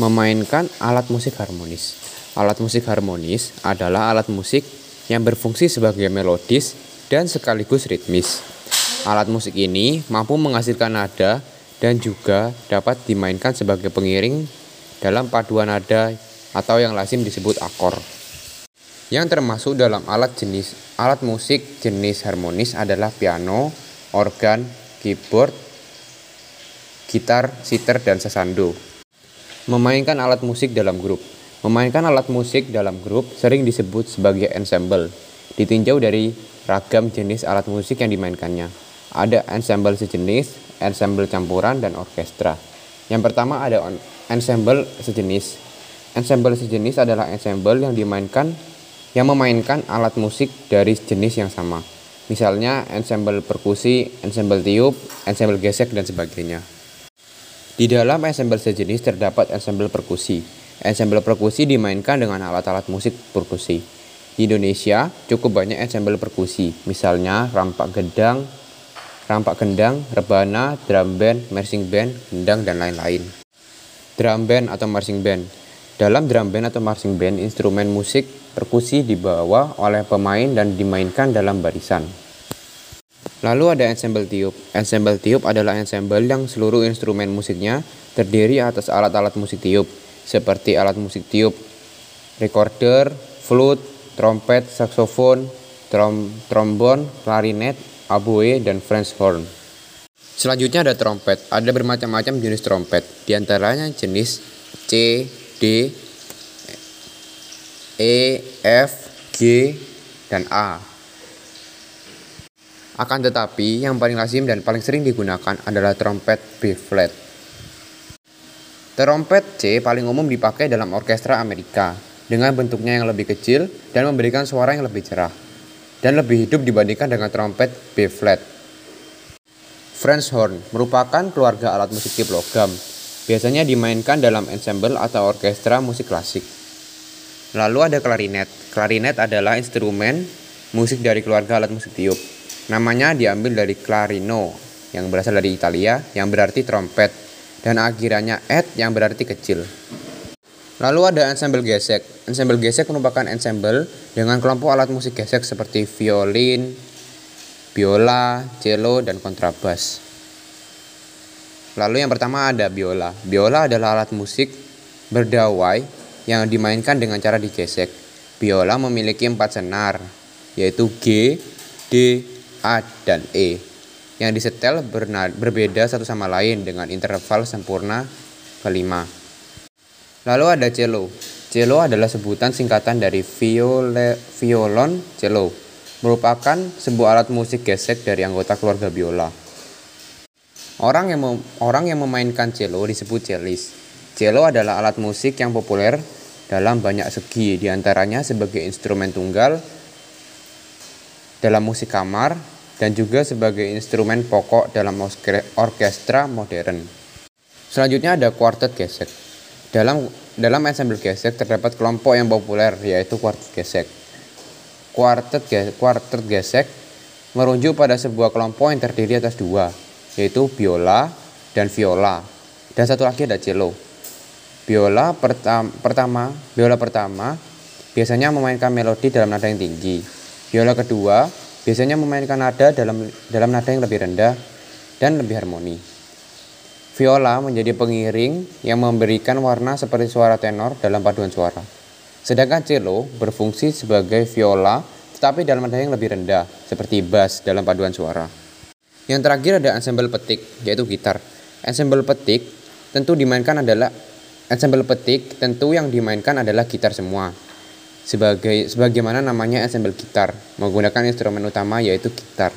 Memainkan alat musik harmonis. Alat musik harmonis adalah alat musik yang berfungsi sebagai melodis dan sekaligus ritmis. Alat musik ini mampu menghasilkan nada dan juga dapat dimainkan sebagai pengiring dalam paduan nada atau yang lazim disebut akor. Yang termasuk dalam alat jenis alat musik jenis harmonis adalah piano, organ, keyboard, gitar, sitar, dan sesando. Memainkan alat musik dalam grup. Memainkan alat musik dalam grup sering disebut sebagai ensemble. Ditinjau dari ragam jenis alat musik yang dimainkannya. Ada ensemble sejenis, ensemble campuran, dan orkestra. Yang pertama ada ensemble sejenis. Ensemble sejenis adalah ensemble yang dimainkan yang memainkan alat musik dari jenis yang sama. Misalnya ensemble perkusi, ensemble tiup, ensemble gesek, dan sebagainya. Di dalam ensemble sejenis terdapat ensemble perkusi. Ensemble perkusi dimainkan dengan alat-alat musik perkusi. Di Indonesia cukup banyak ensemble perkusi, misalnya rampak gedang, rampak gendang, rebana, drum band, marching band, gendang, dan lain-lain. Drum band atau marching band Dalam drum band atau marching band, instrumen musik perkusi dibawa oleh pemain dan dimainkan dalam barisan. Lalu ada ensemble tiup. Ensemble tiup adalah ensemble yang seluruh instrumen musiknya terdiri atas alat-alat musik tiup, seperti alat musik tiup recorder, flute, trompet, saksofon, trom trombon, klarinet, oboe, dan French horn. Selanjutnya ada trompet. Ada bermacam-macam jenis trompet, di antaranya jenis C, D, E, F, G, dan A. Akan tetapi, yang paling lazim dan paling sering digunakan adalah trompet B flat. Trompet C paling umum dipakai dalam orkestra Amerika dengan bentuknya yang lebih kecil dan memberikan suara yang lebih cerah dan lebih hidup dibandingkan dengan trompet B flat. French horn merupakan keluarga alat musik tip logam. Biasanya dimainkan dalam ensemble atau orkestra musik klasik. Lalu ada klarinet. Klarinet adalah instrumen musik dari keluarga alat musik tiup. Namanya diambil dari clarino yang berasal dari Italia yang berarti trompet dan akhirannya et yang berarti kecil. Lalu ada ensemble gesek. Ensemble gesek merupakan ensemble dengan kelompok alat musik gesek seperti violin, biola, cello, dan kontrabas. Lalu yang pertama ada biola. Biola adalah alat musik berdawai yang dimainkan dengan cara digesek. Biola memiliki empat senar, yaitu G, D, A, dan E yang disetel berbeda satu sama lain dengan interval sempurna kelima. Lalu ada cello. Cello adalah sebutan singkatan dari viole, violon cello, merupakan sebuah alat musik gesek dari anggota keluarga biola. Orang yang mem, orang yang memainkan cello disebut cellis. Cello adalah alat musik yang populer dalam banyak segi, di antaranya sebagai instrumen tunggal dalam musik kamar, dan juga sebagai instrumen pokok dalam orkestra modern. Selanjutnya ada quartet gesek. Dalam dalam ensemble gesek terdapat kelompok yang populer yaitu quartet gesek. Quartet, quartet gesek merujuk pada sebuah kelompok yang terdiri atas dua, yaitu biola dan viola. Dan satu lagi ada cello. Biola pertama, pertama, biola pertama biasanya memainkan melodi dalam nada yang tinggi. Biola kedua biasanya memainkan nada dalam dalam nada yang lebih rendah dan lebih harmoni. Viola menjadi pengiring yang memberikan warna seperti suara tenor dalam paduan suara. Sedangkan cello berfungsi sebagai viola tetapi dalam nada yang lebih rendah seperti bass dalam paduan suara. Yang terakhir ada ensemble petik yaitu gitar. Ensemble petik tentu dimainkan adalah ensemble petik tentu yang dimainkan adalah gitar semua sebagai sebagaimana namanya ensemble gitar menggunakan instrumen utama yaitu gitar.